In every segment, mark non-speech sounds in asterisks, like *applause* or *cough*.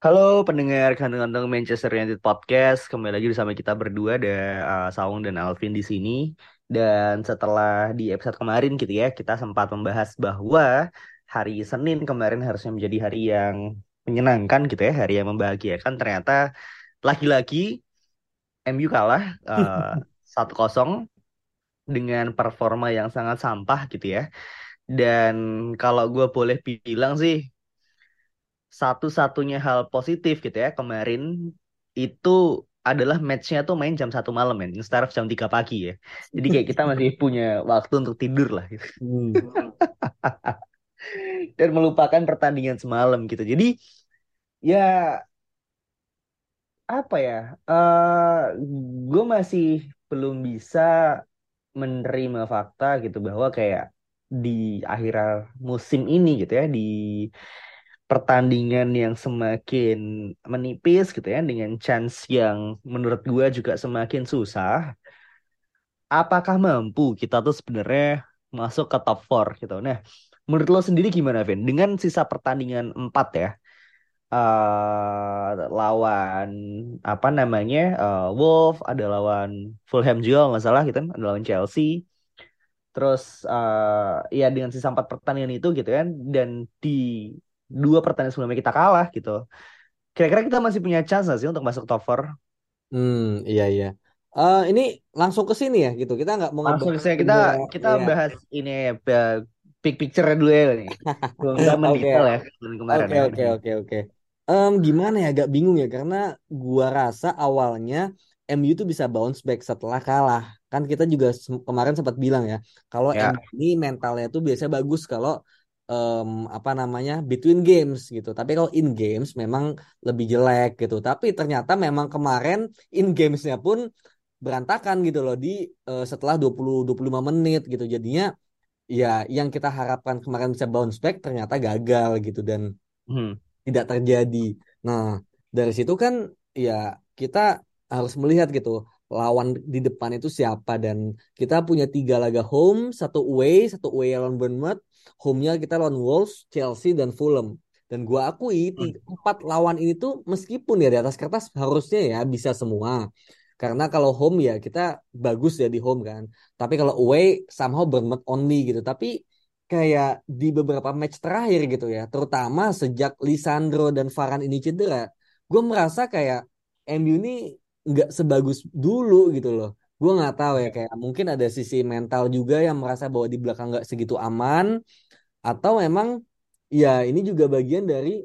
Halo pendengar kandang-kandang Manchester United Podcast. Kembali lagi bersama kita berdua ada uh, Saung dan Alvin di sini. Dan setelah di episode kemarin gitu ya, kita sempat membahas bahwa hari Senin kemarin harusnya menjadi hari yang menyenangkan gitu ya, hari yang membahagiakan. Ternyata lagi-lagi MU kalah *laughs* uh, 1-0 dengan performa yang sangat sampah gitu ya. Dan kalau gue boleh bilang sih, satu-satunya hal positif gitu ya kemarin itu adalah matchnya tuh main jam satu malam ya, instead of jam 3 pagi ya. Jadi kayak kita masih *laughs* punya waktu untuk tidur lah gitu. Hmm. *laughs* Dan melupakan pertandingan semalam gitu. Jadi ya apa ya? Uh, gue masih belum bisa menerima fakta gitu bahwa kayak di akhir musim ini gitu ya di pertandingan yang semakin menipis gitu ya dengan chance yang menurut gue juga semakin susah apakah mampu kita tuh sebenarnya masuk ke top 4 gitu? Nah menurut lo sendiri gimana Vin? Dengan sisa pertandingan 4 ya uh, lawan apa namanya uh, Wolf ada lawan Fulham juga nggak salah gitu kan ada lawan Chelsea. Terus uh, ya dengan sisa empat pertandingan itu gitu kan dan di dua pertandingan sebelumnya kita kalah gitu. Kira-kira kita masih punya chance sih untuk masuk top 4? Hmm, iya iya. Uh, ini langsung ke sini ya gitu. Kita nggak mau langsung ke kita kita iya. bahas ini ya big picture dulu ya nih. *laughs* Kita mendetail ya kemarin. Oke oke oke oke. gimana ya agak bingung ya karena gua rasa awalnya MU tuh bisa bounce back setelah kalah. Kan kita juga kemarin sempat bilang ya, kalau ya. MU ini mentalnya tuh biasanya bagus kalau um, apa namanya between games gitu. Tapi kalau in games memang lebih jelek gitu. Tapi ternyata memang kemarin in gamesnya pun berantakan gitu loh di uh, setelah 20 25 menit gitu. Jadinya ya yang kita harapkan kemarin bisa bounce back ternyata gagal gitu dan hmm. tidak terjadi. Nah, dari situ kan ya kita harus melihat gitu lawan di depan itu siapa dan kita punya tiga laga home, satu away, satu away lawan Bournemouth, home-nya kita lawan Wolves, Chelsea dan Fulham. Dan gua akui hmm. empat lawan ini tuh meskipun ya di atas kertas harusnya ya bisa semua. Karena kalau home ya kita bagus ya di home kan. Tapi kalau away somehow Bournemouth only gitu. Tapi kayak di beberapa match terakhir gitu ya, terutama sejak Lisandro dan Varane ini cedera, gue merasa kayak MU ini nggak sebagus dulu gitu loh. Gue nggak tahu ya kayak mungkin ada sisi mental juga yang merasa bahwa di belakang nggak segitu aman atau memang ya ini juga bagian dari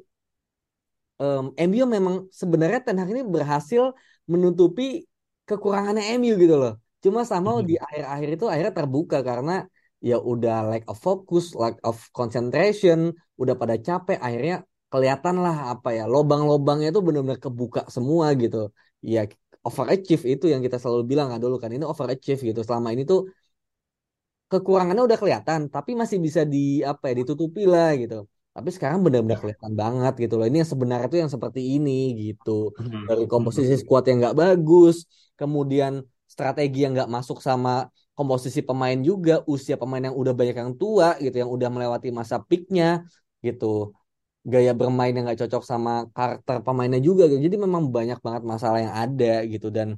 um, MU memang sebenarnya Ten Hag ini berhasil menutupi kekurangannya MU gitu loh. Cuma sama di mhm. akhir-akhir itu akhirnya terbuka karena ya udah lack of focus, lack of concentration, udah pada capek akhirnya kelihatan lah apa ya lobang-lobangnya itu benar-benar kebuka semua gitu. Ya overachieve itu yang kita selalu bilang kan dulu kan ini overachieve gitu. Selama ini tuh kekurangannya udah kelihatan tapi masih bisa di apa ya ditutupi lah gitu. Tapi sekarang benar-benar kelihatan banget gitu loh. Ini yang sebenarnya tuh yang seperti ini gitu. Hmm. dari komposisi squad yang nggak bagus kemudian strategi yang nggak masuk sama komposisi pemain juga usia pemain yang udah banyak yang tua gitu yang udah melewati masa peaknya gitu gaya bermain yang nggak cocok sama karakter pemainnya juga gitu. Jadi memang banyak banget masalah yang ada gitu dan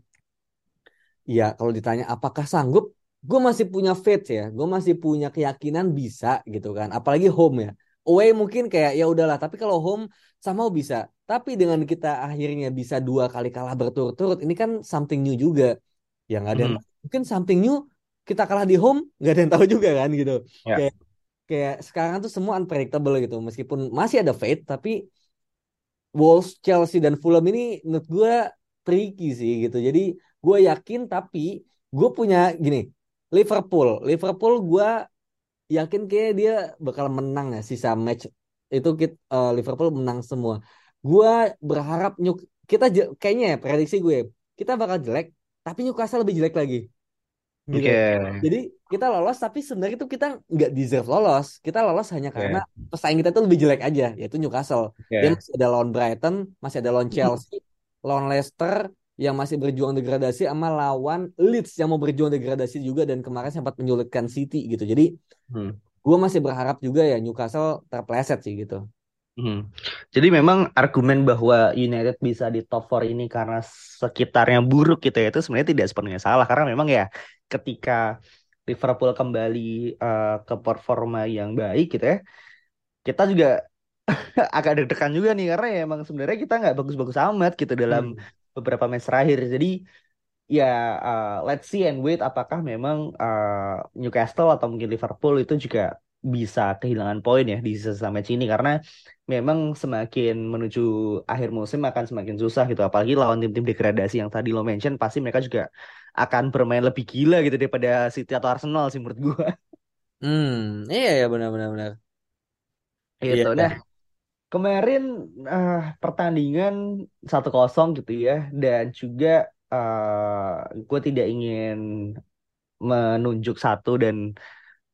ya kalau ditanya apakah sanggup, gue masih punya faith ya, gue masih punya keyakinan bisa gitu kan. Apalagi home ya. Away mungkin kayak ya udahlah, tapi kalau home sama bisa. Tapi dengan kita akhirnya bisa dua kali kalah berturut-turut, ini kan something new juga. Yang ada hmm. mungkin something new kita kalah di home nggak ada yang tahu juga kan gitu. Ya. Kayak kayak sekarang tuh semua unpredictable gitu meskipun masih ada fate tapi Wolves, Chelsea dan Fulham ini menurut gue tricky sih gitu jadi gue yakin tapi gue punya gini Liverpool Liverpool gue yakin kayak dia bakal menang ya sisa match itu kita, uh, Liverpool menang semua. Gua berharap nyuk kita kayaknya ya prediksi gue kita bakal jelek tapi Newcastle lebih jelek lagi. Gitu. Okay. Jadi kita lolos tapi sebenarnya itu kita nggak deserve lolos. Kita lolos hanya karena yeah. pesaing kita tuh lebih jelek aja yaitu Newcastle. Yeah. Dia masih ada lawan Brighton, masih ada lawan Chelsea, lawan Leicester yang masih berjuang degradasi sama lawan Leeds yang mau berjuang degradasi juga dan kemarin sempat menyulitkan City gitu. Jadi hmm. gue masih berharap juga ya Newcastle terpleset sih gitu. Hmm. Jadi memang argumen bahwa United bisa di top 4 ini karena sekitarnya buruk gitu ya itu sebenarnya tidak sepenuhnya salah karena memang ya ketika Liverpool kembali uh, ke performa yang baik gitu ya kita juga *laughs* agak deg-degan juga nih karena ya emang sebenarnya kita nggak bagus-bagus amat gitu dalam hmm. beberapa match terakhir jadi ya uh, let's see and wait apakah memang uh, Newcastle atau mungkin Liverpool itu juga bisa kehilangan poin ya di sisa match ini karena memang semakin menuju akhir musim akan semakin susah gitu apalagi lawan tim-tim degradasi yang tadi lo mention pasti mereka juga akan bermain lebih gila gitu daripada City atau Arsenal sih menurut gua. Hmm, iya ya benar-benar benar. Gitu. Iya. Nah, kemarin uh, pertandingan satu kosong gitu ya dan juga uh, eh, gue tidak ingin menunjuk satu dan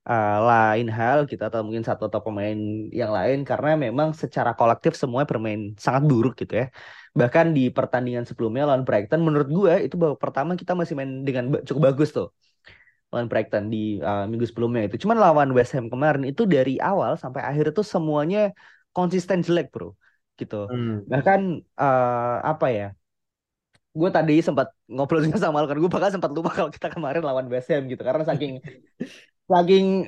uh, lain hal gitu atau mungkin satu atau pemain yang lain karena memang secara kolektif semua bermain sangat buruk gitu ya. Bahkan di pertandingan sebelumnya lawan Brighton menurut gue itu babak pertama kita masih main dengan cukup bagus tuh lawan Brighton di uh, minggu sebelumnya itu. Cuman lawan West Ham kemarin itu dari awal sampai akhir itu semuanya konsisten jelek, Bro. Gitu. Hmm. Bahkan uh, apa ya? gue tadi sempat ngobrol juga sama Alkan gue bahkan sempat lupa kalau kita kemarin lawan West Ham gitu karena saking *laughs* saking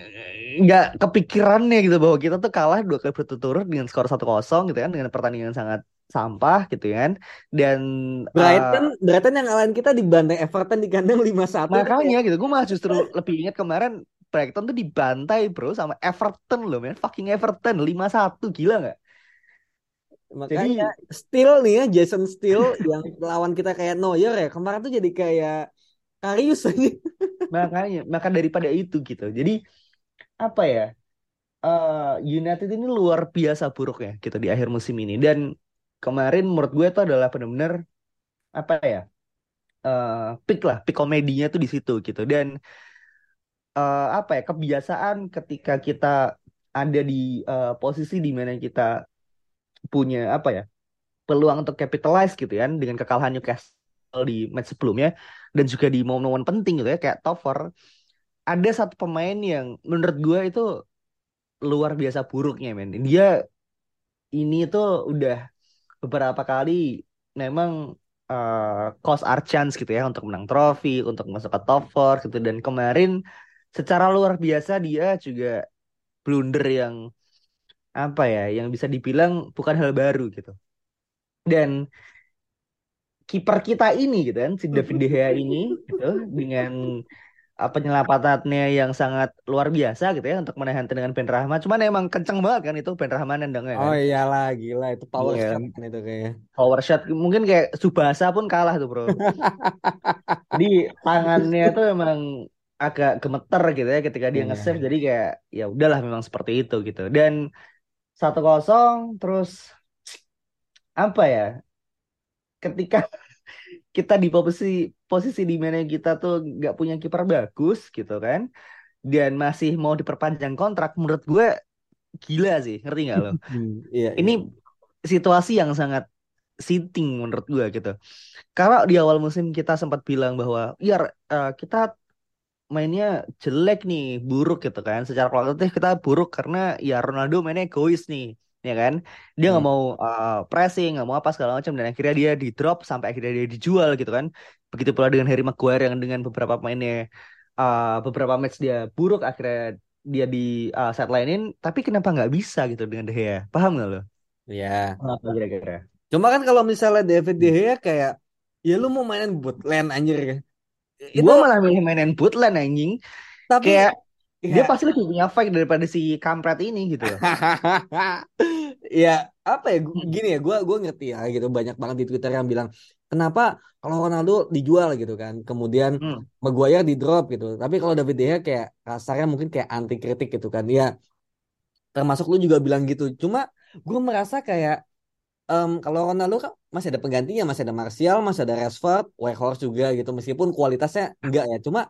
nggak kepikirannya gitu bahwa kita tuh kalah dua kali berturut-turut dengan skor satu kosong gitu kan dengan pertandingan sangat sampah gitu kan. Dan Brighton uh, Brighton yang ngalahin kita di bantai Everton di kandang lima satu makanya gitu gue malah justru lebih ingat kemarin Brighton tuh dibantai bro sama Everton loh men. Fucking Everton lima satu gila nggak? Makanya jadi, still nih ya Jason Steele yang lawan kita kayak Neuer ya kemarin tuh jadi kayak Karius aja makanya maka daripada itu gitu. Jadi apa ya uh, United ini luar biasa buruk ya gitu di akhir musim ini. Dan kemarin menurut gue itu adalah benar-benar apa ya uh, peak lah peak komedinya tuh di situ gitu. Dan uh, apa ya kebiasaan ketika kita ada di uh, posisi di mana kita punya apa ya peluang untuk capitalize gitu kan dengan kekalahan Newcastle di match sebelumnya dan juga di momen-momen penting gitu ya kayak Tover. Ada satu pemain yang menurut gue itu luar biasa buruknya men. Dia ini tuh udah beberapa kali memang uh, cost our chance gitu ya untuk menang trofi untuk masuk ke top gitu. Dan kemarin secara luar biasa dia juga blunder yang apa ya yang bisa dibilang bukan hal baru gitu. Dan kiper kita ini gitu kan si David De Gea ini gitu dengan uh, penyelapatannya yang sangat luar biasa gitu ya untuk menahan dengan Ben Rahman. Cuman emang kenceng banget kan itu Ben Rahman nendangnya kan. Oh iyalah gila itu power yeah. shot kan itu kayak. Power shot mungkin kayak Subasa pun kalah tuh, Bro. *laughs* Jadi tangannya tuh emang agak gemeter gitu ya ketika dia yeah. nge-save jadi kayak ya udahlah memang seperti itu gitu. Dan satu kosong terus apa ya ketika kita di posisi posisi di mana kita tuh nggak punya kiper bagus gitu kan dan masih mau diperpanjang kontrak menurut gue gila sih ngerti nggak lo? *laughs* Hmm, iya, ini iya. situasi yang sangat sinting menurut gue gitu. Kalau di awal musim kita sempat bilang bahwa ya uh, kita mainnya jelek nih buruk gitu kan. Secara kualitatif kita buruk karena ya Ronaldo mainnya egois nih ya kan? Dia nggak hmm. mau uh, pressing nggak mau apa segala macam dan akhirnya dia di drop sampai akhirnya dia dijual gitu kan. Begitu pula dengan Harry Maguire yang dengan beberapa pemainnya uh, beberapa match dia buruk akhirnya dia di uh, sidelinein. Tapi kenapa nggak bisa gitu dengan De Gea? Paham nggak lo? Ya apa kira-kira? Cuma kan kalau misalnya David De Gea kayak ya lu mau mainin bootland anjir. Kan itu gua malah milih mainin bootland anjing. Tapi kayak dia iya. pasti lebih punya fight daripada si kampret ini gitu *laughs* ya apa ya gini ya gue gue ngerti ya gitu banyak banget di twitter yang bilang kenapa kalau Ronaldo dijual? gitu kan. Kemudian hmm. Maguire di drop gitu. Tapi kalau David De Gea kayak kasarnya mungkin kayak anti kritik gitu kan. Ya termasuk lu juga bilang gitu. Cuma gue merasa kayak um, kalau Ronaldo kan masih ada penggantinya masih ada Martial masih ada Rashford Weghorst juga gitu. Meskipun kualitasnya enggak ya cuma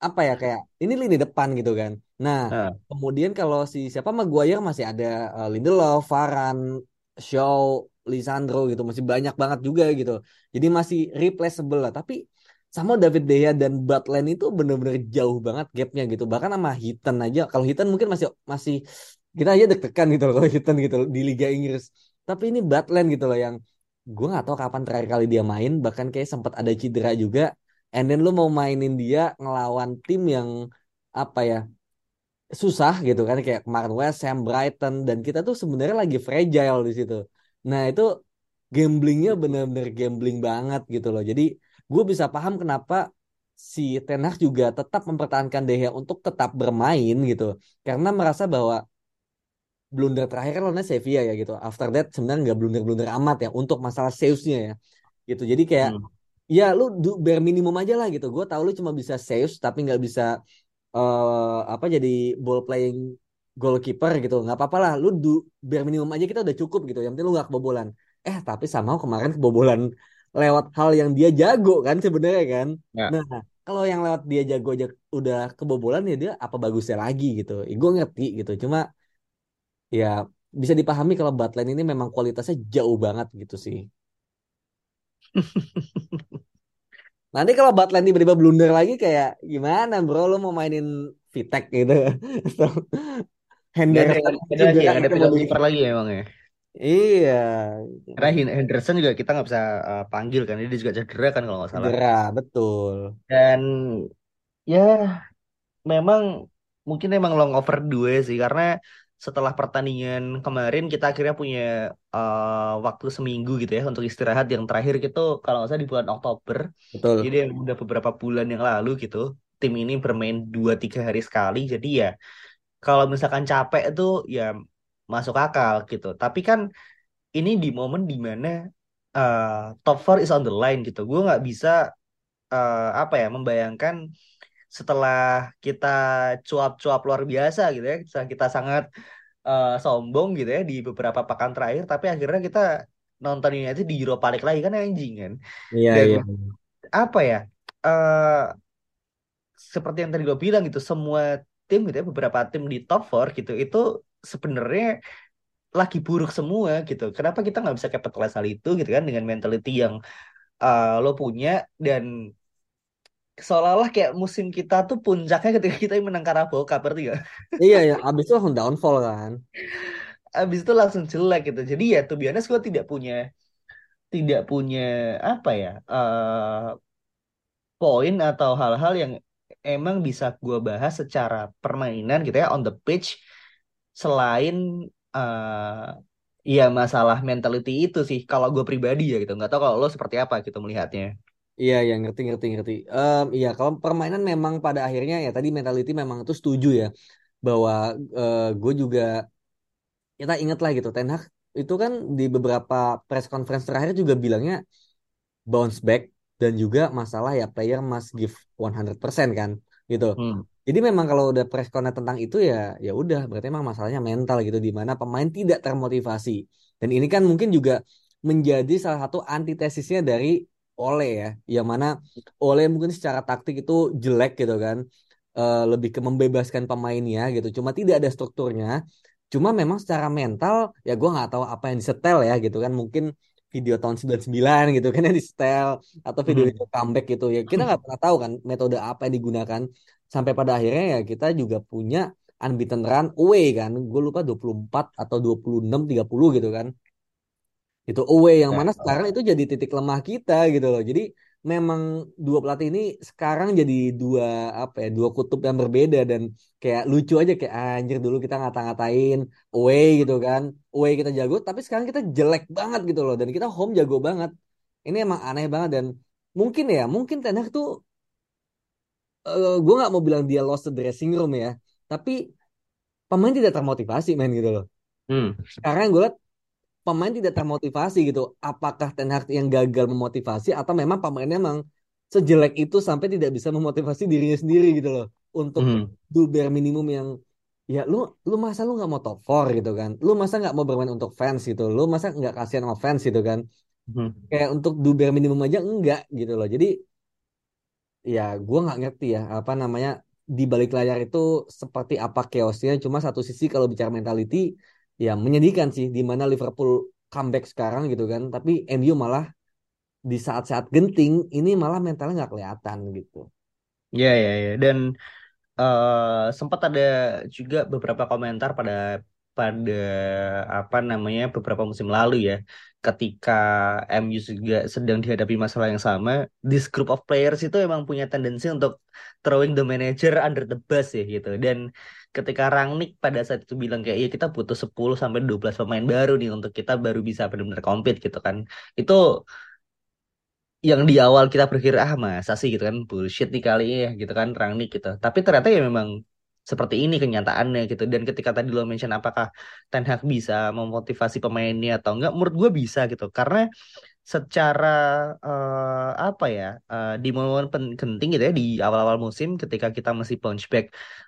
apa ya kayak ini lini depan gitu kan. Nah uh. kemudian kalau si siapa Maguire masih ada uh, Lindelof Varane Shaw Lisandro gitu masih banyak banget juga gitu. Jadi masih replaceable lah. Tapi sama David De Gea dan Butland itu bener-bener jauh banget gapnya gitu. Bahkan sama Hitan aja. Kalau Hitan mungkin masih masih kita aja deg-degan gitu loh kalau Hitan gitu loh, di Liga Inggris. Tapi ini Butland gitu loh yang gue nggak tahu kapan terakhir kali dia main. Bahkan kayak sempat ada cedera juga and then lu mau mainin dia ngelawan tim yang apa ya susah gitu kan kayak kemarin West Ham, Brighton dan kita tuh sebenarnya lagi fragile di situ. Nah itu gamblingnya bener-bener gambling banget gitu loh. Jadi gue bisa paham kenapa si Ten Hag juga tetap mempertahankan De Gea untuk tetap bermain gitu karena merasa bahwa blunder terakhir kan lawannya Sevilla ya gitu. After that sebenarnya nggak blunder-blunder amat ya untuk masalah salesnya ya. Gitu. Jadi kayak hmm. Ya lu bare minimum aja lah gitu. Gue tahu lu cuma bisa sales tapi nggak bisa uh, apa jadi ball playing goalkeeper gitu. Nggak apa-apa lah. Lu du, bare minimum aja kita udah cukup gitu. Yang penting lu nggak kebobolan. Eh tapi sama kemarin kebobolan lewat hal yang dia jago kan sebenarnya kan. Ya. Nah kalau yang lewat dia jago aja udah kebobolan ya dia apa bagusnya lagi gitu. Ya, gue ngerti gitu. Cuma ya bisa dipahami kalau Butland ini memang kualitasnya jauh banget gitu sih. Nanti kalau Butland tiba-tiba blunder lagi kayak gimana bro lo mau mainin Vitek gitu *laughs* atau Henderson ada, lagi ya, ada penalti lagi ya emang ya. Iya. Karena Henderson juga kita nggak bisa uh, panggil kan, dia juga cedera kan kalau nggak salah. Cedera, betul. Dan ya memang mungkin emang long over dua sih karena setelah pertandingan kemarin kita akhirnya punya uh, waktu seminggu gitu ya untuk istirahat yang terakhir gitu kalau nggak salah di bulan Oktober. Betul. Jadi udah beberapa bulan yang lalu gitu tim ini bermain dua tiga hari sekali. Jadi ya kalau misalkan capek itu ya masuk akal gitu. Tapi kan ini di momen di mana uh, top four is on the line gitu. Gue nggak bisa uh, apa ya membayangkan setelah kita cuap-cuap luar biasa gitu ya, kita sangat uh, sombong gitu ya di beberapa pekan terakhir, tapi akhirnya kita nonton ini aja di Europa League lagi kan anjing kan. Iya Dan, iya. Apa ya? Uh, seperti yang tadi gue bilang gitu, semua tim gitu ya, beberapa tim di top 4 gitu, itu sebenarnya lagi buruk semua gitu. Kenapa kita nggak bisa capitalize hal itu gitu kan dengan mentality yang uh, lo punya dan seolah-olah kayak musim kita tuh puncaknya ketika kita menang Carabao Cup berarti gak? iya ya abis itu langsung downfall kan. Abis itu langsung jelek gitu. Jadi ya tuh biasanya gue tidak punya tidak punya apa ya uh, poin atau hal-hal yang emang bisa gue bahas secara permainan gitu ya on the pitch. Selain uh, ya masalah mentality itu sih kalau gue pribadi ya gitu. Nggak tahu kalau lo seperti apa gitu melihatnya Iya, yang ngerti, ngerti, ngerti. Um, iya, kalau permainan memang pada akhirnya ya tadi mentality memang itu setuju ya bahwa uh, gue juga kita ingat lah gitu Ten Hag itu kan di beberapa press conference terakhir juga bilangnya bounce back dan juga masalah ya player must give 100% kan gitu. Hmm. Jadi memang kalau udah press conference tentang itu ya ya udah berarti memang masalahnya mental gitu di mana pemain tidak termotivasi. Dan ini kan mungkin juga menjadi salah satu antitesisnya dari oleh ya, yang mana oleh mungkin secara taktik itu jelek gitu kan, uh, lebih ke membebaskan pemainnya gitu. Cuma tidak ada strukturnya. Cuma memang secara mental ya gue nggak tahu apa yang disetel ya gitu kan. Mungkin video tahun 99 gitu kan yang disetel atau video hmm. itu comeback gitu ya. Kita nggak pernah tahu kan metode apa yang digunakan sampai pada akhirnya ya kita juga punya unbeaten run away kan. Gue lupa 24 atau 26 30 gitu kan itu away yang ya, mana sekarang itu jadi titik lemah kita gitu loh. Jadi memang dua pelatih ini sekarang jadi dua apa ya dua kutub yang berbeda dan kayak lucu aja kayak anjir dulu kita ngata-ngatain away gitu kan. Away kita jago tapi sekarang kita jelek banget gitu loh. Dan kita home jago banget. Ini emang aneh banget dan mungkin ya mungkin Ten Hag tuh uh, eh, gue nggak mau bilang dia lost the dressing room ya tapi pemain tidak termotivasi main gitu loh. Hmm. sekarang gue liat pemain tidak termotivasi gitu. Apakah Ten Hag yang gagal memotivasi atau memang pemainnya memang sejelek itu sampai tidak bisa memotivasi dirinya sendiri gitu loh untuk Hmm. do bare minimum yang ya lu lu masa lu nggak mau top 4 gitu kan lu masa nggak mau bermain untuk fans gitu lu masa nggak kasihan sama fans gitu kan Hmm. kayak untuk do bare minimum aja enggak gitu loh jadi ya gua nggak ngerti ya apa namanya di balik layar itu seperti apa chaosnya cuma satu sisi kalau bicara mentality ya menyedihkan sih di mana Liverpool comeback sekarang gitu kan. Tapi MU malah di saat-saat genting ini malah mentalnya nggak kelihatan gitu. Ya, ya, ya. Dan eh, sempat ada juga beberapa komentar pada pada apa namanya beberapa musim lalu ya, ketika MU juga sedang dihadapi masalah yang sama, this group of players itu emang punya tendensi untuk throwing the manager under the bus ya gitu. Dan ketika Rangnick pada saat itu bilang kayak ya kita butuh 10 sampai 12 pemain baru nih untuk kita baru bisa benar-benar compete gitu kan. Itu yang di awal kita berpikir ah masa sih gitu kan bullshit nih kali ya gitu kan Rangnick gitu tapi ternyata ya memang seperti ini kenyataannya gitu. Dan ketika tadi lo mention apakah Ten Hag bisa memotivasi pemainnya atau enggak menurut gue bisa gitu. Karena secara eh, apa ya eh, di momen pen- penting gitu ya di awal-awal musim ketika kita masih bounce back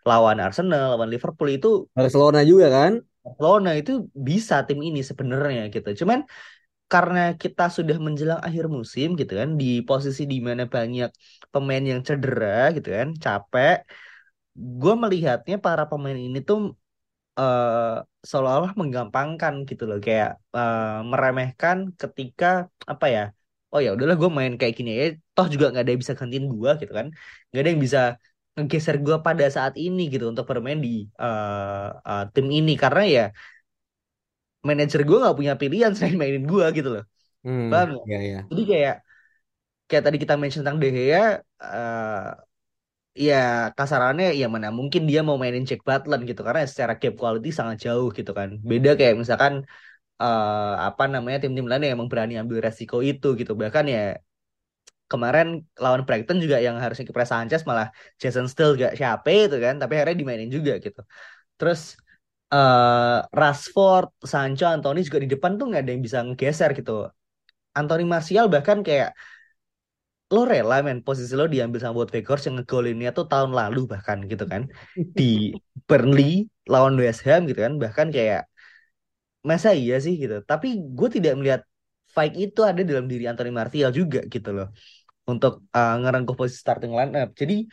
lawan Arsenal lawan Liverpool itu Barcelona juga kan? Barcelona itu bisa tim ini sebenarnya gitu. Cuman karena kita sudah menjelang akhir musim gitu kan di posisi di mana banyak pemain yang cedera gitu kan capek gue melihatnya para pemain ini tuh eh, seolah-olah menggampangkan gitu loh. Kayak eh, meremehkan ketika apa ya oh ya udahlah gue main kayak gini ya toh juga nggak ada yang bisa gantiin gue gitu kan. Nggak ada yang bisa ngegeser gue pada saat ini gitu untuk bermain di eh, eh, tim ini. Karena ya manajer gue nggak punya pilihan selain mainin gue gitu loh. Hmm paham nggak? ya ya Jadi kayak kayak tadi kita mention tentang De Gea, eh, ya kasarannya ya mana mungkin dia mau mainin Jack Butland gitu karena secara game quality sangat jauh gitu kan. Beda kayak misalkan eh, apa namanya tim-tim lain yang emang berani ambil resiko itu gitu. Bahkan ya kemarin lawan Brighton juga yang harusnya kiper Sanchez malah Jason Still gak siapa itu kan, tapi akhirnya dimainin juga gitu. Terus eh Rashford, Sancho, Anthony juga di depan tuh nggak ada yang bisa ngegeser gitu. Anthony Martial bahkan kayak lo rela men posisi lo diambil sama Wout Weghorst yang ngegolinnya tuh tahun lalu bahkan gitu kan. Di Burnley lawan West Ham gitu kan. Bahkan kayak masa iya sih? gitu. Tapi gue tidak melihat fight itu ada dalam diri Anthony Martial juga gitu loh. Untuk uh, ngerengkuh posisi starting line up jadi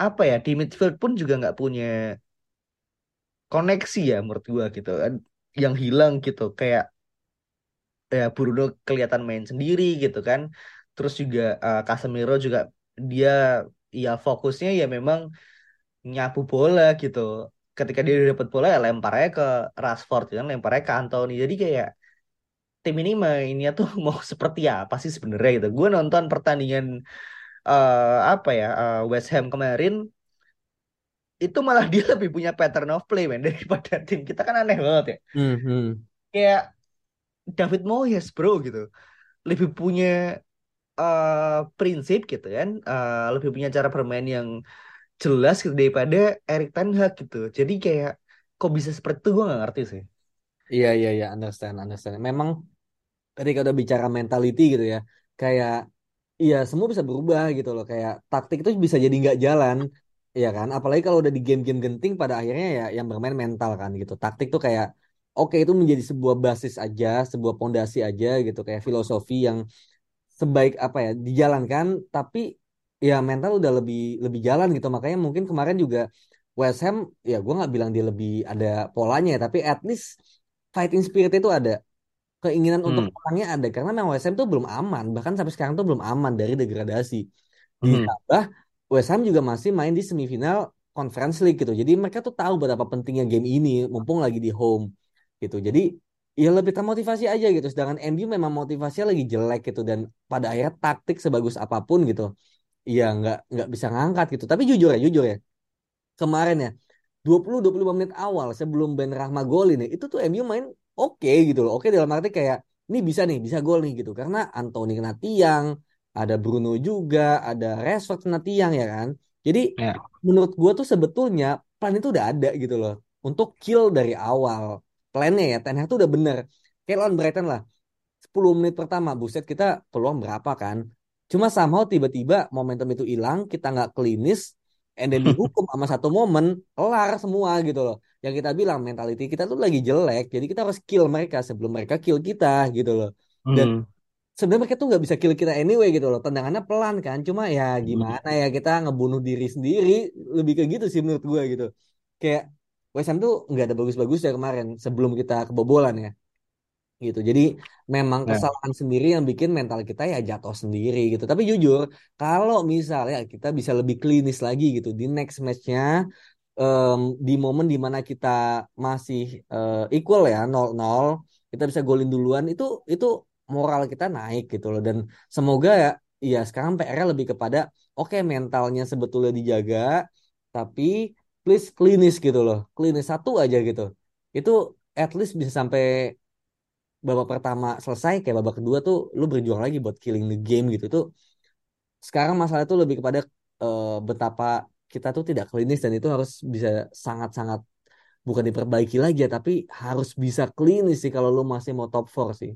apa ya di midfield pun juga nggak punya koneksi ya menurut gue gitu. Yang hilang gitu. Kayak ya Bruno kelihatan main sendiri gitu kan terus juga uh, Casemiro juga dia ya fokusnya ya memang nyapu bola gitu. Ketika dia udah dapat bola ya lempar aja ke Rashford kan lemparnya ke Anthony. Jadi kayak tim ini mainnya tuh *laughs* mau seperti apa sih sebenarnya gitu. Gue nonton pertandingan uh, apa ya uh, West Ham kemarin itu malah *laughs* dia lebih punya pattern of play man *laughs* daripada tim kita. Kan aneh banget ya. Hmm, hmm. kayak David Moyes bro gitu. Lebih punya uh, prinsip gitu kan uh, lebih punya cara bermain yang jelas gitu daripada Erik Ten Hag gitu. Jadi kayak kok bisa seperti itu? Gue gak ngerti sih. Iya iya iya. Understand understand. Memang ketika udah bicara mentality gitu ya kayak iya semua bisa berubah gitu loh. Kayak taktik itu bisa jadi nggak jalan Iya kan? Apalagi kalau udah di game-game genting pada akhirnya ya yang bermain mental kan gitu. Taktik tuh kayak oke itu menjadi sebuah basis aja sebuah pondasi aja gitu. Kayak filosofi yang sebaik apa ya dijalankan tapi ya mental udah lebih lebih jalan gitu. Makanya mungkin kemarin juga West Ham ya gue nggak bilang dia lebih ada polanya ya tapi at least fighting spirit itu ada. Keinginan untuk hmm. menangnya ada karena memang West Ham tuh belum aman. Bahkan sampai sekarang tuh belum aman dari degradasi. Hmm. ditambah West Ham juga masih main di semifinal Conference League gitu. Jadi mereka tuh tahu betapa pentingnya game ini mumpung lagi di home gitu. Jadi ya lebih termotivasi aja gitu. Sedangkan MU memang motivasinya lagi jelek gitu dan pada akhirnya taktik sebagus apa pun gitu ya nggak nggak bisa ngangkat gitu. Tapi jujur ya jujur ya. Kemarin ya 20-25 menit awal sebelum Ben Rahma golin ya itu tuh MU main oke gitu loh. Oke dalam arti kayak ini bisa nih bisa gol nih gitu. Karena Anthony kena tiang ada Bruno juga ada Rashford kena tiang ya kan? Jadi Ya. menurut gua tuh sebetulnya plan itu udah ada gitu loh untuk kill dari awal plannya ya Ten Hag tuh udah bener. Kayak lawan Brighton lah 10 menit pertama buset kita peluang berapa kan? Cuma somehow tiba-tiba momentum itu hilang kita nggak klinis and then *laughs* dihukum sama satu momen kelar semua gitu loh. Yang kita bilang mentality kita tuh lagi jelek jadi kita harus kill mereka sebelum mereka kill kita gitu loh. Dan Hmm. sebenarnya mereka tuh nggak bisa kill kita anyway gitu loh. Tendangannya pelan kan cuma ya Hmm. gimana ya kita ngebunuh diri sendiri lebih kayak gitu sih menurut gue gitu. Kayak West Ham tuh nggak ada bagus-bagus ya kemarin sebelum kita kebobolan ya. Gitu. Jadi memang Nah, kesalahan sendiri yang bikin mental kita ya jatuh sendiri gitu. Tapi jujur kalau misalnya kita bisa lebih klinis lagi gitu di next matchnya em, di momen di mana kita masih eh, equal ya 0-0 kita bisa golin duluan itu itu moral kita naik gitu loh. Dan semoga ya ya sekarang PR-nya lebih kepada oke mentalnya sebetulnya dijaga tapi please klinis gitu loh. Klinis satu aja gitu. Itu at least bisa sampai babak pertama selesai kayak babak kedua tuh lu berjuang lagi buat killing the game gitu. Tuh sekarang masalah itu lebih kepada eh, betapa kita tuh tidak klinis dan itu harus bisa sangat-sangat bukan diperbaiki lagi ya tapi harus bisa klinis sih kalau lu masih mau top 4 sih.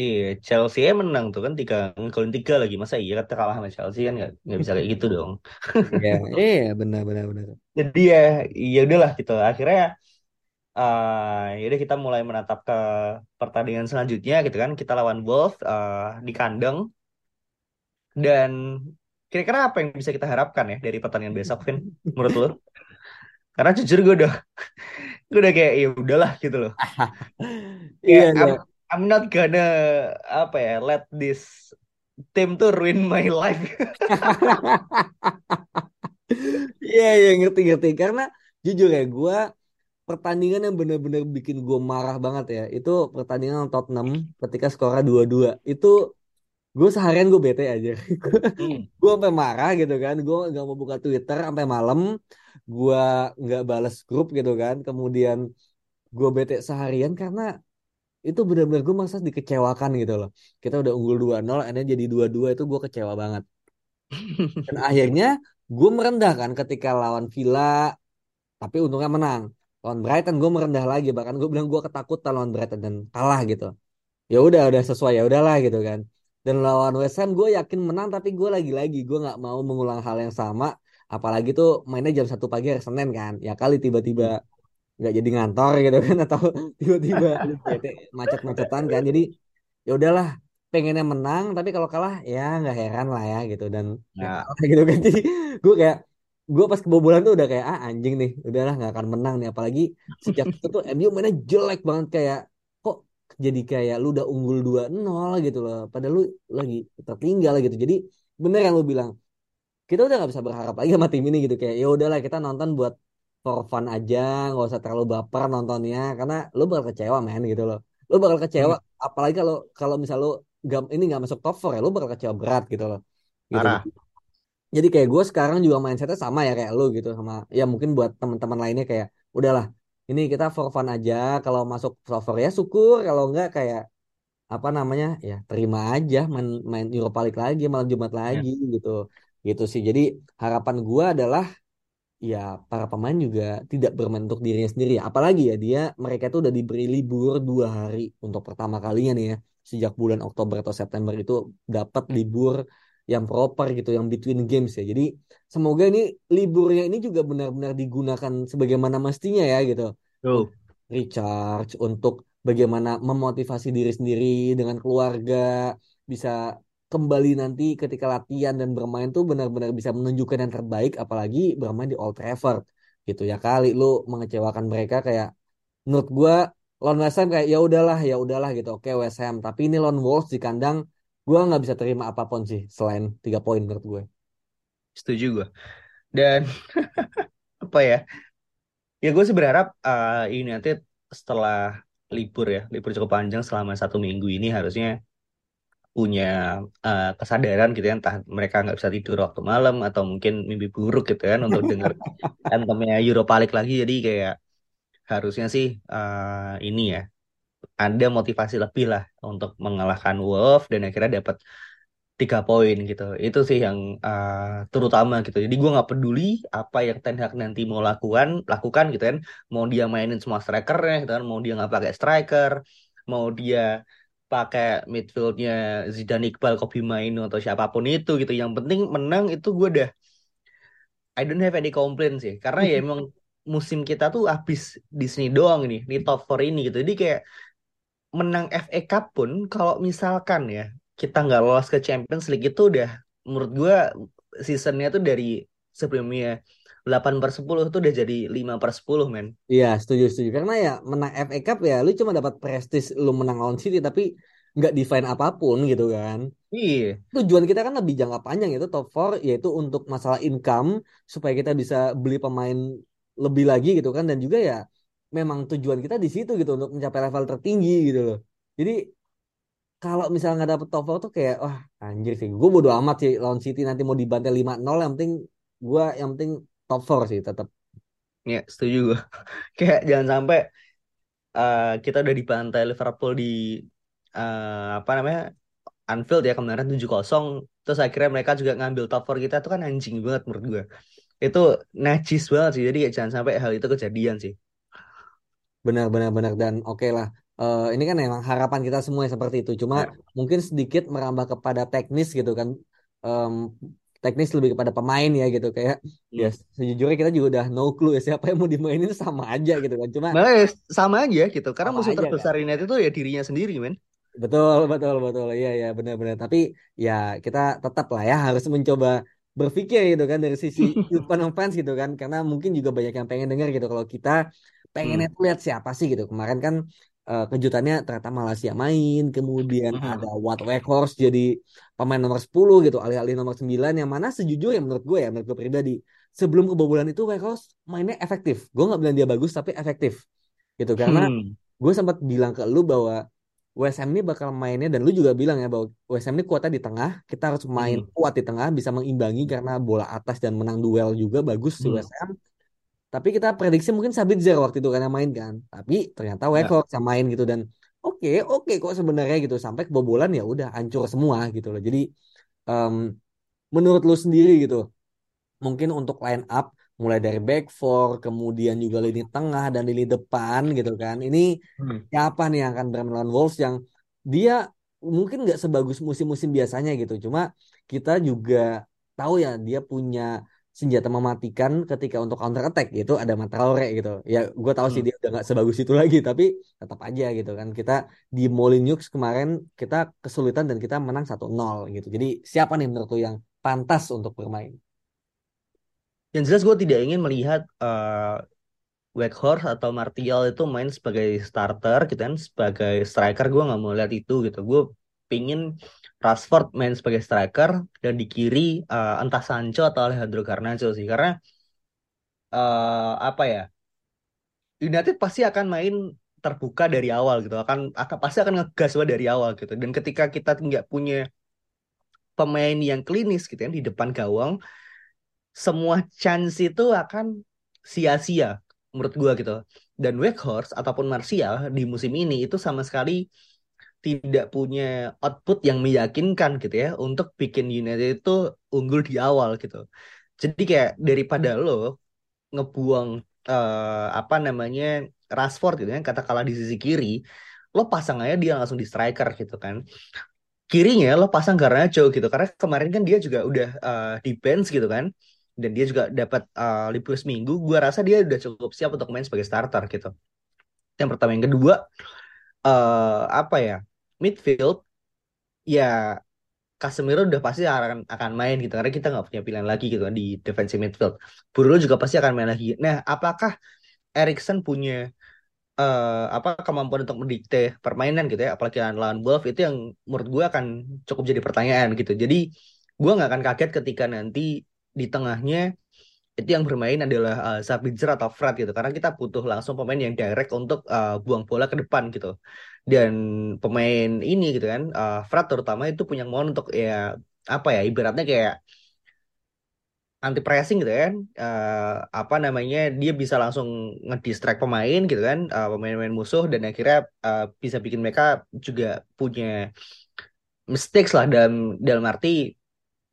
Iya Chelsea menang tuh kan tiga ngegolin tiga lagi masa iya kita kalah sama Chelsea kan nggak nggak bisa kayak gitu dong. Iya, iya benar benar benar. *laughs* Jadi ya ya udahlah gitu akhirnya eh ya udah kita mulai menatap ke pertandingan selanjutnya gitu kan kita lawan Wolves eh, di kandang dan kira-kira apa yang bisa kita harapkan ya dari pertandingan besok Vin menurut lo? *laughs* Karena jujur gue udah *laughs* gue udah kayak ya udahlah gitu loh. Iya, iya. I'm, not gonna apa ya let this team tuh ruin my life. *laughs* Iya, iya ngerti ngerti. Karena jujur ya gue pertandingan yang benar-benar bikin gue marah banget ya itu pertandingan Tottenham ketika skornya 2-2 itu gue seharian gue bete aja Hmm. *laughs* gue sampai marah gitu kan. Gue nggak mau buka Twitter sampai malam. Gue nggak balas grup gitu kan. Kemudian gue bete seharian karena itu benar-benar gue merasa dikecewakan gitu loh. Kita udah unggul 2-0 akhirnya jadi 2-2 itu gue kecewa banget. Dan akhirnya gue merendah kan ketika lawan Villa tapi untungnya menang. Lawan Brighton gue merendah lagi bahkan gue bilang gue ketakutan lawan Brighton dan kalah gitu. Ya udah udah sesuai ya udahlah gitu kan. Dan lawan West Ham gue yakin menang tapi gue lagi-lagi gue nggak mau mengulang hal yang sama. Apalagi tuh mainnya jam satu pagi hari Senin kan. Ya kali tiba-tiba nggak jadi ngantor gitu kan atau *laughs* tiba-tiba *laughs* macet-macetan kan. Jadi ya udahlah pengennya menang tapi kalau kalah ya nggak heran lah ya gitu. Dan ya. *laughs* Nah, gitu kan. Jadi gue kayak gue pas kebobolan tuh udah kayak ah anjing nih udahlah nggak akan menang nih. Apalagi sejak itu tuh MU mainnya jelek banget. Kayak kok jadi kayak lu udah unggul 2-0 gitu loh padahal lu lagi tertinggal gitu. Jadi bener yang lu bilang kita udah nggak bisa berharap lagi sama tim ini gitu. Kayak ya udahlah kita nonton buat for fun aja nggak usah terlalu baper nontonnya. Karena lu bakal kecewa men gitu loh. Lu bakal kecewa apalagi kalau kalau misal lu gak, ini nggak masuk top 4 ya lu bakal kecewa berat gitu loh. Gitu parah. jadi kayak gue sekarang juga mindsetnya sama ya kayak lu gitu. Sama ya mungkin buat teman-teman lainnya kayak udahlah ini kita for fun aja. Kalau masuk top 4 ya syukur. Kalau enggak kayak apa namanya ya terima aja. Main main Europa League lagi malam Jumat Ya. lagi gitu. Gitu sih. Jadi harapan gue adalah ya para pemain juga tidak bermain untuk dirinya sendiri ya. apalagi ya dia mereka tuh udah diberi libur dua hari untuk pertama kalinya nih ya sejak bulan Oktober atau September itu dapat libur yang proper gitu yang between games ya jadi semoga ini liburnya ini juga benar-benar digunakan sebagaimana mestinya ya gitu Tuh. recharge untuk bagaimana memotivasi diri sendiri dengan keluarga bisa kembali nanti ketika latihan dan bermain tuh benar-benar bisa menunjukkan yang terbaik apalagi bermain di Old Trafford gitu ya kali lu mengecewakan mereka kayak menurut gua lawan West Ham kayak ya udahlah ya udahlah gitu oke West Ham tapi ini lawan Wolves di kandang gua nggak bisa terima apa pun sih selain tiga poin menurut gue Setuju gue. Dan *laughs* apa ya? Ya gue sih berharap eh, ini nanti setelah libur ya, libur cukup panjang selama satu minggu ini harusnya punya eh, kesadaran gitu ya, entah mereka nggak bisa tidur waktu malam atau mungkin mimpi buruk gitu kan untuk denger *laughs* anthemnya Europa League lagi. Jadi kayak harusnya sih eh, ini ya ada motivasi lebih lah untuk mengalahkan Wolves dan akhirnya dapat tiga poin gitu. Itu sih yang uh, terutama gitu. Jadi gue nggak peduli apa yang Ten Hag nanti mau lakukan, lakukan gitu kan. Mau dia mainin semua strikernya, gitu kan. Mau dia nggak pakai striker, mau dia pakai midfieldnya Zidane Iqbal, Kobe Mainu atau siapa pun itu gitu. Yang penting menang itu gue udah I don't have any complaint sih. Karena ya *laughs* emang musim kita tuh habis di sini doang ini, di top 4 ini gitu. Jadi kayak menang FA Cup pun kalau misalkan ya kita nggak lolos ke Champions League itu udah menurut gue seasonnya tuh dari sebelumnya 8 per 10 tuh udah jadi 5 per 10 men. Iya setuju setuju karena ya menang FA Cup ya lu cuma dapat prestis lu menang lawan City tapi nggak define apa pun gitu kan. Iya. Tujuan kita kan lebih jangka panjang itu top 4 yaitu untuk masalah income supaya kita bisa beli pemain lebih lagi gitu kan dan juga ya memang tujuan kita di situ gitu untuk mencapai level tertinggi gitu loh. Jadi kalau misalnya nggak dapet top 4 tuh kayak wah anjir sih gue bodo amat sih lawan City nanti mau dibantai 5-0 yang penting gue yang penting top 4 sih tetap. Ya setuju gue. *laughs* kayak jangan sampai uh, kita udah dibantai Liverpool di uh, apa namanya Anfield ya kemarin 7-0 terus akhirnya mereka juga ngambil top 4 kita itu kan anjing banget menurut gue itu najis banget sih jadi jangan sampai hal itu kejadian sih benar benar benar dan oke okay lah uh, ini kan memang harapan kita semua seperti itu cuma ya. mungkin sedikit merambah kepada teknis gitu kan um, teknis lebih kepada pemain ya gitu. Kayak hmm. ya sejujurnya kita juga udah no clue ya siapa yang mau dimainin sama aja gitu kan. Cuma nah, sama aja gitu. Karena musuh terbesar kan? United itu ya dirinya sendiri men. Betul betul betul. Iya ya benar-benar. Tapi ya kita tetap lah ya harus mencoba berpikir gitu kan dari sisi *laughs* fans gitu kan. Karena mungkin juga banyak yang pengen dengar gitu. Kalau kita pengennya hmm. tuh lihat siapa sih gitu. Kemarin kan uh, kejutannya ternyata Malaysia main kemudian hmm. ada Wat Weghorst jadi pemain nomor 10 gitu alih-alih nomor 9 yang mana sejujurnya menurut gue ya menurut gue pribadi sebelum kebobolan itu Weghorst mainnya efektif gue nggak bilang dia bagus tapi efektif gitu karena hmm. gue sempat bilang ke lu bahwa West Ham ini bakal mainnya dan lu juga bilang ya bahwa West Ham ini kuatnya di tengah kita harus main hmm. kuat di tengah bisa mengimbangi karena bola atas dan menang duel juga bagus hmm. si West Ham tapi kita prediksi mungkin Sabitzer waktu itu karena main kan. Tapi ternyata Weghorst ya. main gitu dan oke okay, oke okay, kok sebenarnya gitu sampai kebobolan ya udah hancur semua gitu loh. Jadi um, menurut lu sendiri gitu mungkin untuk line up mulai dari back four kemudian juga lini tengah dan lini depan gitu kan. Ini hmm. siapa nih yang akan bermain Wolves yang dia mungkin nggak sebagus musim-musim biasanya gitu. Cuma kita juga tahu ya dia punya senjata mematikan ketika untuk counter attack gitu ada Matraore gitu. Ya gue tahu hmm. sih dia udah nggak sebagus itu lagi tapi tetap aja gitu kan. Kita di Molineux kemarin kita kesulitan dan kita menang 1-0 gitu. Jadi siapa nih menurut lo yang pantas untuk bermain? Yang jelas gue tidak ingin melihat uh, Weghorst atau Martial itu main sebagai starter gitu kan sebagai striker. Gue nggak mau lihat itu gitu. Gue pingin Rashford main sebagai striker dan di kiri uh, entah Sancho atau Alejandro Garnacho sih. Karena uh, apa ya United pasti akan main terbuka dari awal gitu. Akan akan pasti akan ngegas dari awal gitu. Dan ketika kita nggak punya pemain yang klinis gitu ya di depan gawang semua chance itu akan sia-sia menurut gua gitu. Dan Weghorst ataupun Martial di musim ini itu sama sekali tidak punya output yang meyakinkan gitu ya untuk bikin United itu unggul di awal gitu. Jadi kayak daripada lo ngebuang uh, apa namanya Rashford gitu kan katakanlah di sisi kiri, lo pasang aja dia langsung di striker gitu kan. Kirinya lo pasang Garnacho gitu karena kemarin kan dia juga udah uh, di bench gitu kan. Dan dia juga dapat uh, libur seminggu. Gua rasa dia udah cukup siap untuk main sebagai starter gitu. Yang pertama, yang kedua, uh, apa ya? Midfield ya Casemiro udah pasti akan akan main gitu karena kita nggak punya pilihan lagi gitu kan di defensive midfield. Bruno juga pasti akan main lagi. Nah, apakah Erikson punya uh, apa kemampuan untuk mendikte permainan gitu ya, apalagi lawan Wolves itu yang menurut gue akan cukup jadi pertanyaan gitu. Jadi gue nggak akan kaget ketika nanti di tengahnya itu yang bermain adalah uh, Sabitzer atau Fred gitu karena kita butuh langsung pemain yang direct untuk uh, buang bola ke depan gitu dan pemain ini gitu kan uh, Fred terutama itu punya kemauan untuk ya apa ya ibaratnya kayak anti pressing gitu kan. Uh, apa namanya dia bisa langsung ngedistract pemain gitu kan uh, pemain-pemain musuh dan akhirnya uh, bisa bikin mereka juga punya mistakes lah dalam dalam arti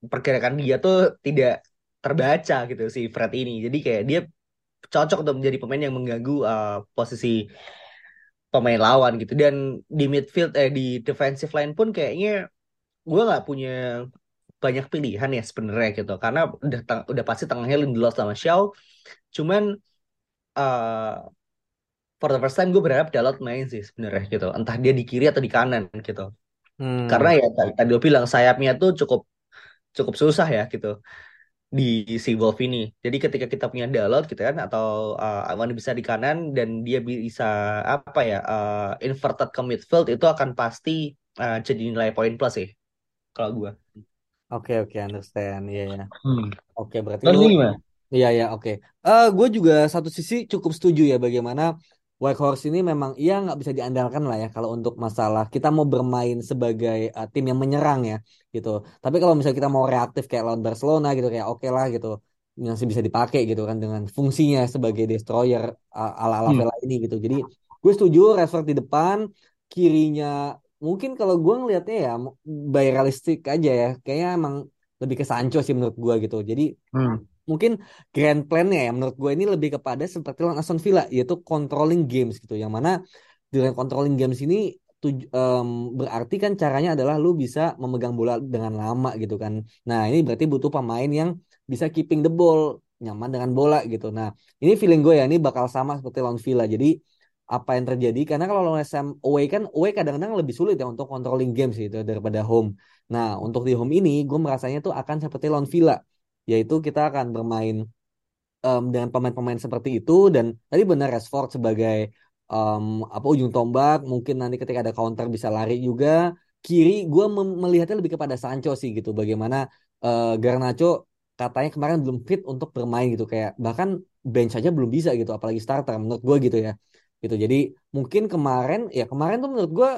pergerakan dia tuh tidak terbaca gitu si Fred ini. Jadi kayak dia cocok untuk menjadi pemain yang mengganggu uh, posisi pemain lawan gitu. Dan di midfield eh di defensive line pun kayaknya gue nggak punya banyak pilihan ya sebenarnya gitu. Karena udah udah pasti tengahnya Lindelof sama Shaw. Cuman uh, for the first time gue berharap Dalot main sih sebenarnya gitu. Entah dia di kiri atau di kanan gitu. Hmm. karena ya tadi gue bilang sayapnya tuh cukup cukup susah ya gitu di si Wolf ini. Jadi ketika kita punya Dalot gitu kan atau uh, Awan bisa di kanan dan dia bisa apa ya uh, inverted ke midfield itu akan pasti uh, jadi nilai poin plus sih kalau gue. Oke okay, oke okay, understand ya yeah, ya. Yeah. Hmm. Oke okay, berarti lu gimana? Iya ya oke. Okay. Uh, gue juga satu sisi cukup setuju ya bagaimana White Horse ini memang iya nggak bisa diandalkan lah ya kalau untuk masalah kita mau bermain sebagai uh, tim yang menyerang ya gitu. Tapi kalau misalnya kita mau reaktif kayak lawan Barcelona gitu kayak oke okay lah gitu masih bisa dipakai gitu kan dengan fungsinya sebagai destroyer uh, ala ala hmm. Vela ini gitu. Jadi gue setuju Rashford di depan kirinya mungkin kalau gue ngelihatnya ya by realistik aja ya kayaknya emang lebih ke Sancho sih menurut gue gitu. Jadi hmm mungkin grand plan-nya ya menurut gue ini lebih kepada seperti lawan Aston Villa yaitu controlling games gitu yang mana dengan controlling games ini tuj um, berarti kan caranya adalah lu bisa memegang bola dengan lama gitu kan. Nah, ini berarti butuh pemain yang bisa keeping the ball, nyaman dengan bola gitu. Nah, ini feeling gue ya ini bakal sama seperti lawan Villa. Jadi apa yang terjadi karena kalau lawan SM away kan away kadang-kadang lebih sulit ya untuk controlling games gitu daripada home. Nah, untuk di home ini gue merasanya tuh akan seperti lawan Villa yaitu kita akan bermain um, dengan pemain-pemain seperti itu. Dan tadi benar Rashford sebagai um, apa ujung tombak. Mungkin nanti ketika ada counter bisa lari juga. Kiri gue melihatnya lebih kepada Sancho sih gitu. Bagaimana uh, Garnacho katanya kemarin belum fit untuk bermain gitu. Kayak bahkan bench saja belum bisa gitu. Apalagi starter menurut gue gitu ya. Gitu. Jadi mungkin kemarin ya kemarin tuh menurut gue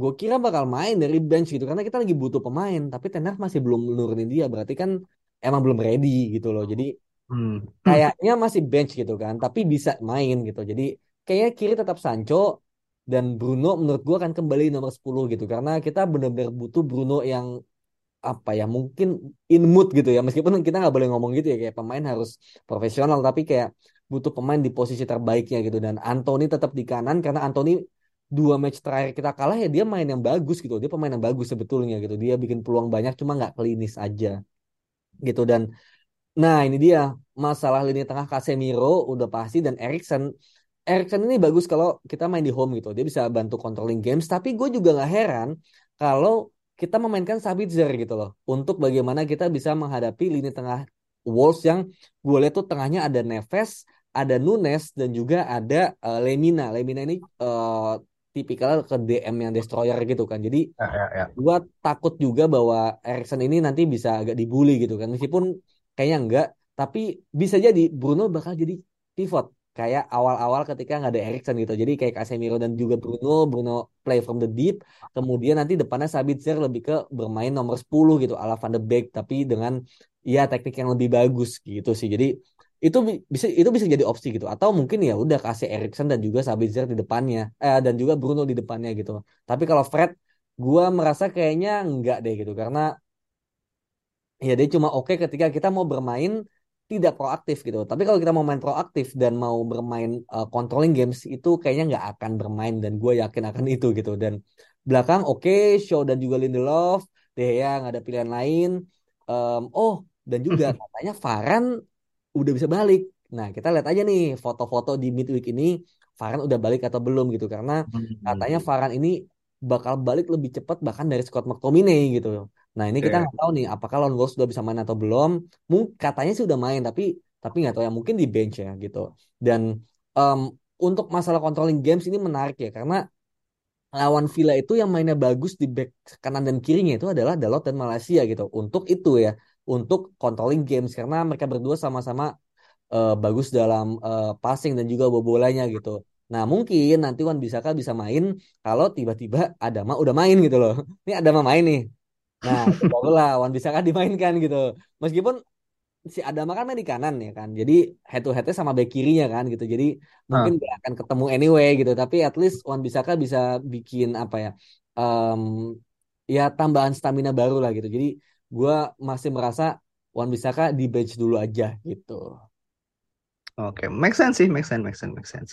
gue kira bakal main dari bench gitu. Karena kita lagi butuh pemain tapi Tenar masih belum nurunin dia. Berarti kan emang belum ready gitu loh. Jadi hmm. kayaknya masih bench gitu kan, tapi bisa main gitu. Jadi kayaknya kiri tetap Sancho dan Bruno menurut gua akan kembali nomor 10 gitu karena kita benar-benar butuh Bruno yang apa ya mungkin in mood gitu ya meskipun kita nggak boleh ngomong gitu ya kayak pemain harus profesional tapi kayak butuh pemain di posisi terbaiknya gitu dan Anthony tetap di kanan karena Anthony dua match terakhir kita kalah ya dia main yang bagus gitu dia pemain yang bagus sebetulnya gitu dia bikin peluang banyak cuma nggak klinis aja gitu. Dan nah ini dia. Masalah lini tengah Casemiro udah pasti dan Erikson Erikson ini bagus kalau kita main di home gitu. Dia bisa bantu controlling games. Tapi gue juga nggak heran kalau kita memainkan Sabitzer gitu loh. Untuk bagaimana kita bisa menghadapi lini tengah Wolves yang gue lihat tuh tengahnya ada Neves ada Nunes dan juga ada uh, Lemina. Lemina ini uh, tipikal ke DM yang destroyer gitu kan. Jadi ya, ya, ya. gua takut juga bahwa Erikson ini nanti bisa agak dibully gitu kan. Meskipun kayaknya enggak, tapi bisa jadi Bruno bakal jadi pivot kayak awal-awal ketika nggak ada Erikson gitu. Jadi kayak Casemiro dan juga Bruno, Bruno play from the deep. Kemudian nanti depannya Sabitzer lebih ke bermain nomor 10 gitu ala Van de Beek tapi dengan ya teknik yang lebih bagus gitu sih. Jadi itu bisa itu bisa jadi opsi gitu. Atau mungkin ya udah kasih Erikson dan juga Sabitzer di depannya. Eh, dan juga Bruno di depannya gitu. Tapi kalau Fred gua merasa kayaknya enggak deh gitu. Karena ya dia cuma oke okay ketika kita mau bermain tidak proaktif gitu. Tapi kalau kita mau main proaktif dan mau bermain uh, controlling games itu kayaknya nggak akan bermain. Dan gue yakin akan itu gitu. Dan belakang oke okay, Shaw dan juga Lindelof deh ya nggak ada pilihan lain. Um, oh dan juga *laughs* katanya Varan udah bisa balik. Nah, kita lihat aja nih foto-foto di midweek ini Varan udah balik atau belum gitu karena hmm. katanya Varan ini bakal balik lebih cepat bahkan dari Scott McTominay gitu. Nah, ini kita nggak tahu nih apakah Lone Wolves sudah bisa main atau belum. Mungkin katanya sih udah main tapi tapi nggak tahu ya mungkin di bench ya gitu. Dan um, untuk masalah controlling games ini menarik ya karena lawan Villa itu yang mainnya bagus di back kanan dan kirinya itu adalah Dalot dan Malaysia gitu. Untuk itu ya untuk controlling games karena mereka berdua sama-sama uh, bagus dalam uh, passing dan juga bolanya gitu. Nah mungkin nanti Wan Bisaka bisa main kalau tiba-tiba Adama udah main gitu loh. *laughs* Ini Adama main nih. Nah barulah Wan Bisaka dimainkan gitu. Meskipun si Adama kan main di kanan ya kan. Jadi head to headnya sama back kirinya kan gitu. Jadi mungkin gak akan ketemu anyway gitu. Tapi at least Wan Bisaka bisa bikin apa ya. Um, ya tambahan stamina baru lah gitu. Jadi gue masih merasa Wan Bisaka di bench dulu aja gitu. Oke, make sense sih, make sense, make sense, make sense.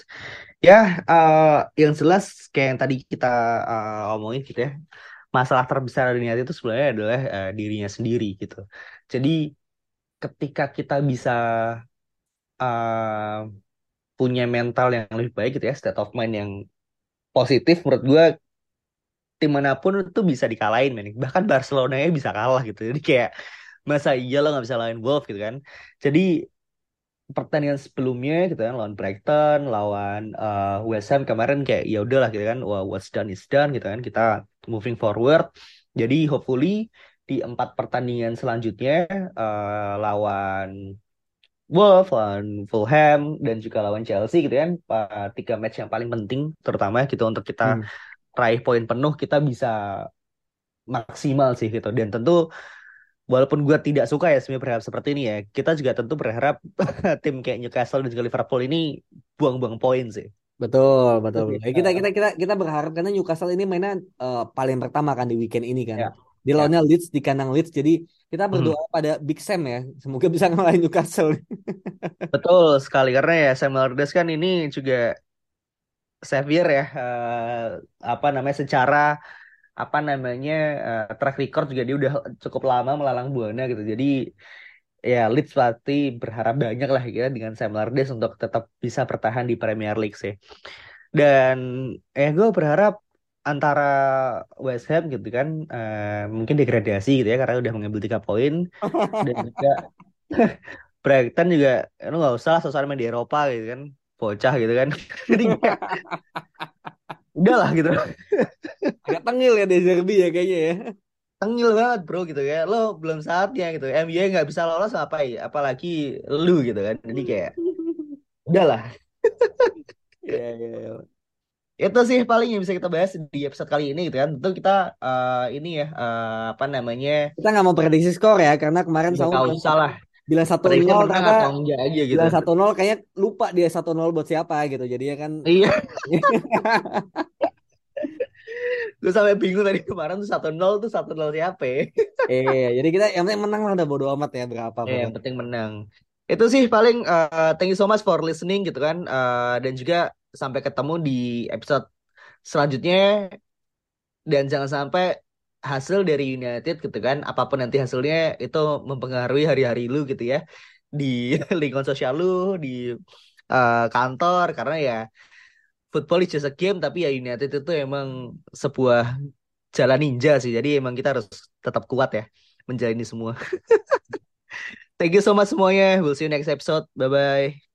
Ya, uh, yang jelas kayak yang tadi kita uh, omongin gitu ya, masalah terbesar dari niat itu sebenarnya adalah uh, dirinya sendiri gitu. Jadi ketika kita bisa uh, punya mental yang lebih baik gitu ya, state of mind yang positif, menurut gue tim mana pun itu bisa dikalahin, men. Bahkan Barcelona nya bisa kalah gitu. Jadi kayak masa iya lo nggak bisa lawan Wolf gitu kan. Jadi pertandingan sebelumnya gitu kan lawan Brighton, lawan uh, West Ham kemarin kayak ya udahlah gitu kan, wah what's done is done gitu kan. Kita moving forward. Jadi hopefully di empat pertandingan selanjutnya uh, lawan Wolves, lawan Fulham dan juga lawan Chelsea gitu kan, tiga match yang paling penting terutama gitu untuk kita hmm. Raih poin penuh kita bisa maksimal sih gitu dan tentu walaupun gue tidak suka ya sebenarnya berharap seperti ini ya kita juga tentu berharap *laughs* tim kayak Newcastle dan juga Liverpool ini buang-buang poin sih betul betul, betul. kita kita kita kita berharap karena Newcastle ini mainnya uh, paling pertama kan di weekend ini kan ya. di lawannya ya. Leeds di kandang Leeds jadi kita hmm. berdoa hmm. pada Big Sam ya semoga bisa ngalahin Newcastle *laughs* betul sekali karena ya Sam Allardyce kan ini juga Xavier ya uh, apa namanya secara apa namanya uh, track record juga dia udah cukup lama melalang buana gitu. Jadi ya Leeds pasti berharap banyak lah ya dengan Sam Allardyce untuk tetap bisa bertahan di Premier League sih. Dan eh gue berharap antara West Ham gitu kan uh, mungkin degradasi gitu ya karena udah mengambil tiga poin. Dan juga *laughs* *laughs* Brighton juga lu nggak usah lah main di Eropa gitu kan bocah gitu kan. Jadi udahlah gitu. Agak tengil ya di Derby ya kayaknya ya. Tengil banget bro gitu ya lo belum saatnya gitu. MU nggak bisa lolos apa ya apalagi lu gitu kan. Jadi kayak udahlah ya, ya, ya. itu sih paling yang bisa kita bahas di episode kali ini gitu kan. Tentu kita uh, ini ya uh, apa namanya? Kita nggak mau prediksi skor ya karena kemarin sama nggak usah lah bila satu nol ternyata aja gitu. Bila satu nol kayaknya lupa dia satu nol buat siapa gitu. Jadi ya kan. Iya. *laughs* gue sampai bingung tadi kemarin tuh satu nol tuh satu nol siapa? *laughs* iya, jadi kita yang penting menang lah udah bodo amat ya berapa. Iya, yang penting menang. Itu sih paling uh, thank you so much for listening gitu kan uh, dan juga sampai ketemu di episode selanjutnya dan jangan sampai hasil dari United gitu kan apa pun nanti hasilnya itu mempengaruhi hari-hari lu gitu ya. Di *laughs* lingkungan sosial lu di uh, kantor karena ya football is just a game tapi ya United itu emang sebuah jalan ninja sih. Jadi emang kita harus tetap kuat ya menjalani semua. *laughs* Thank you so much semuanya. We'll see you next episode. Bye bye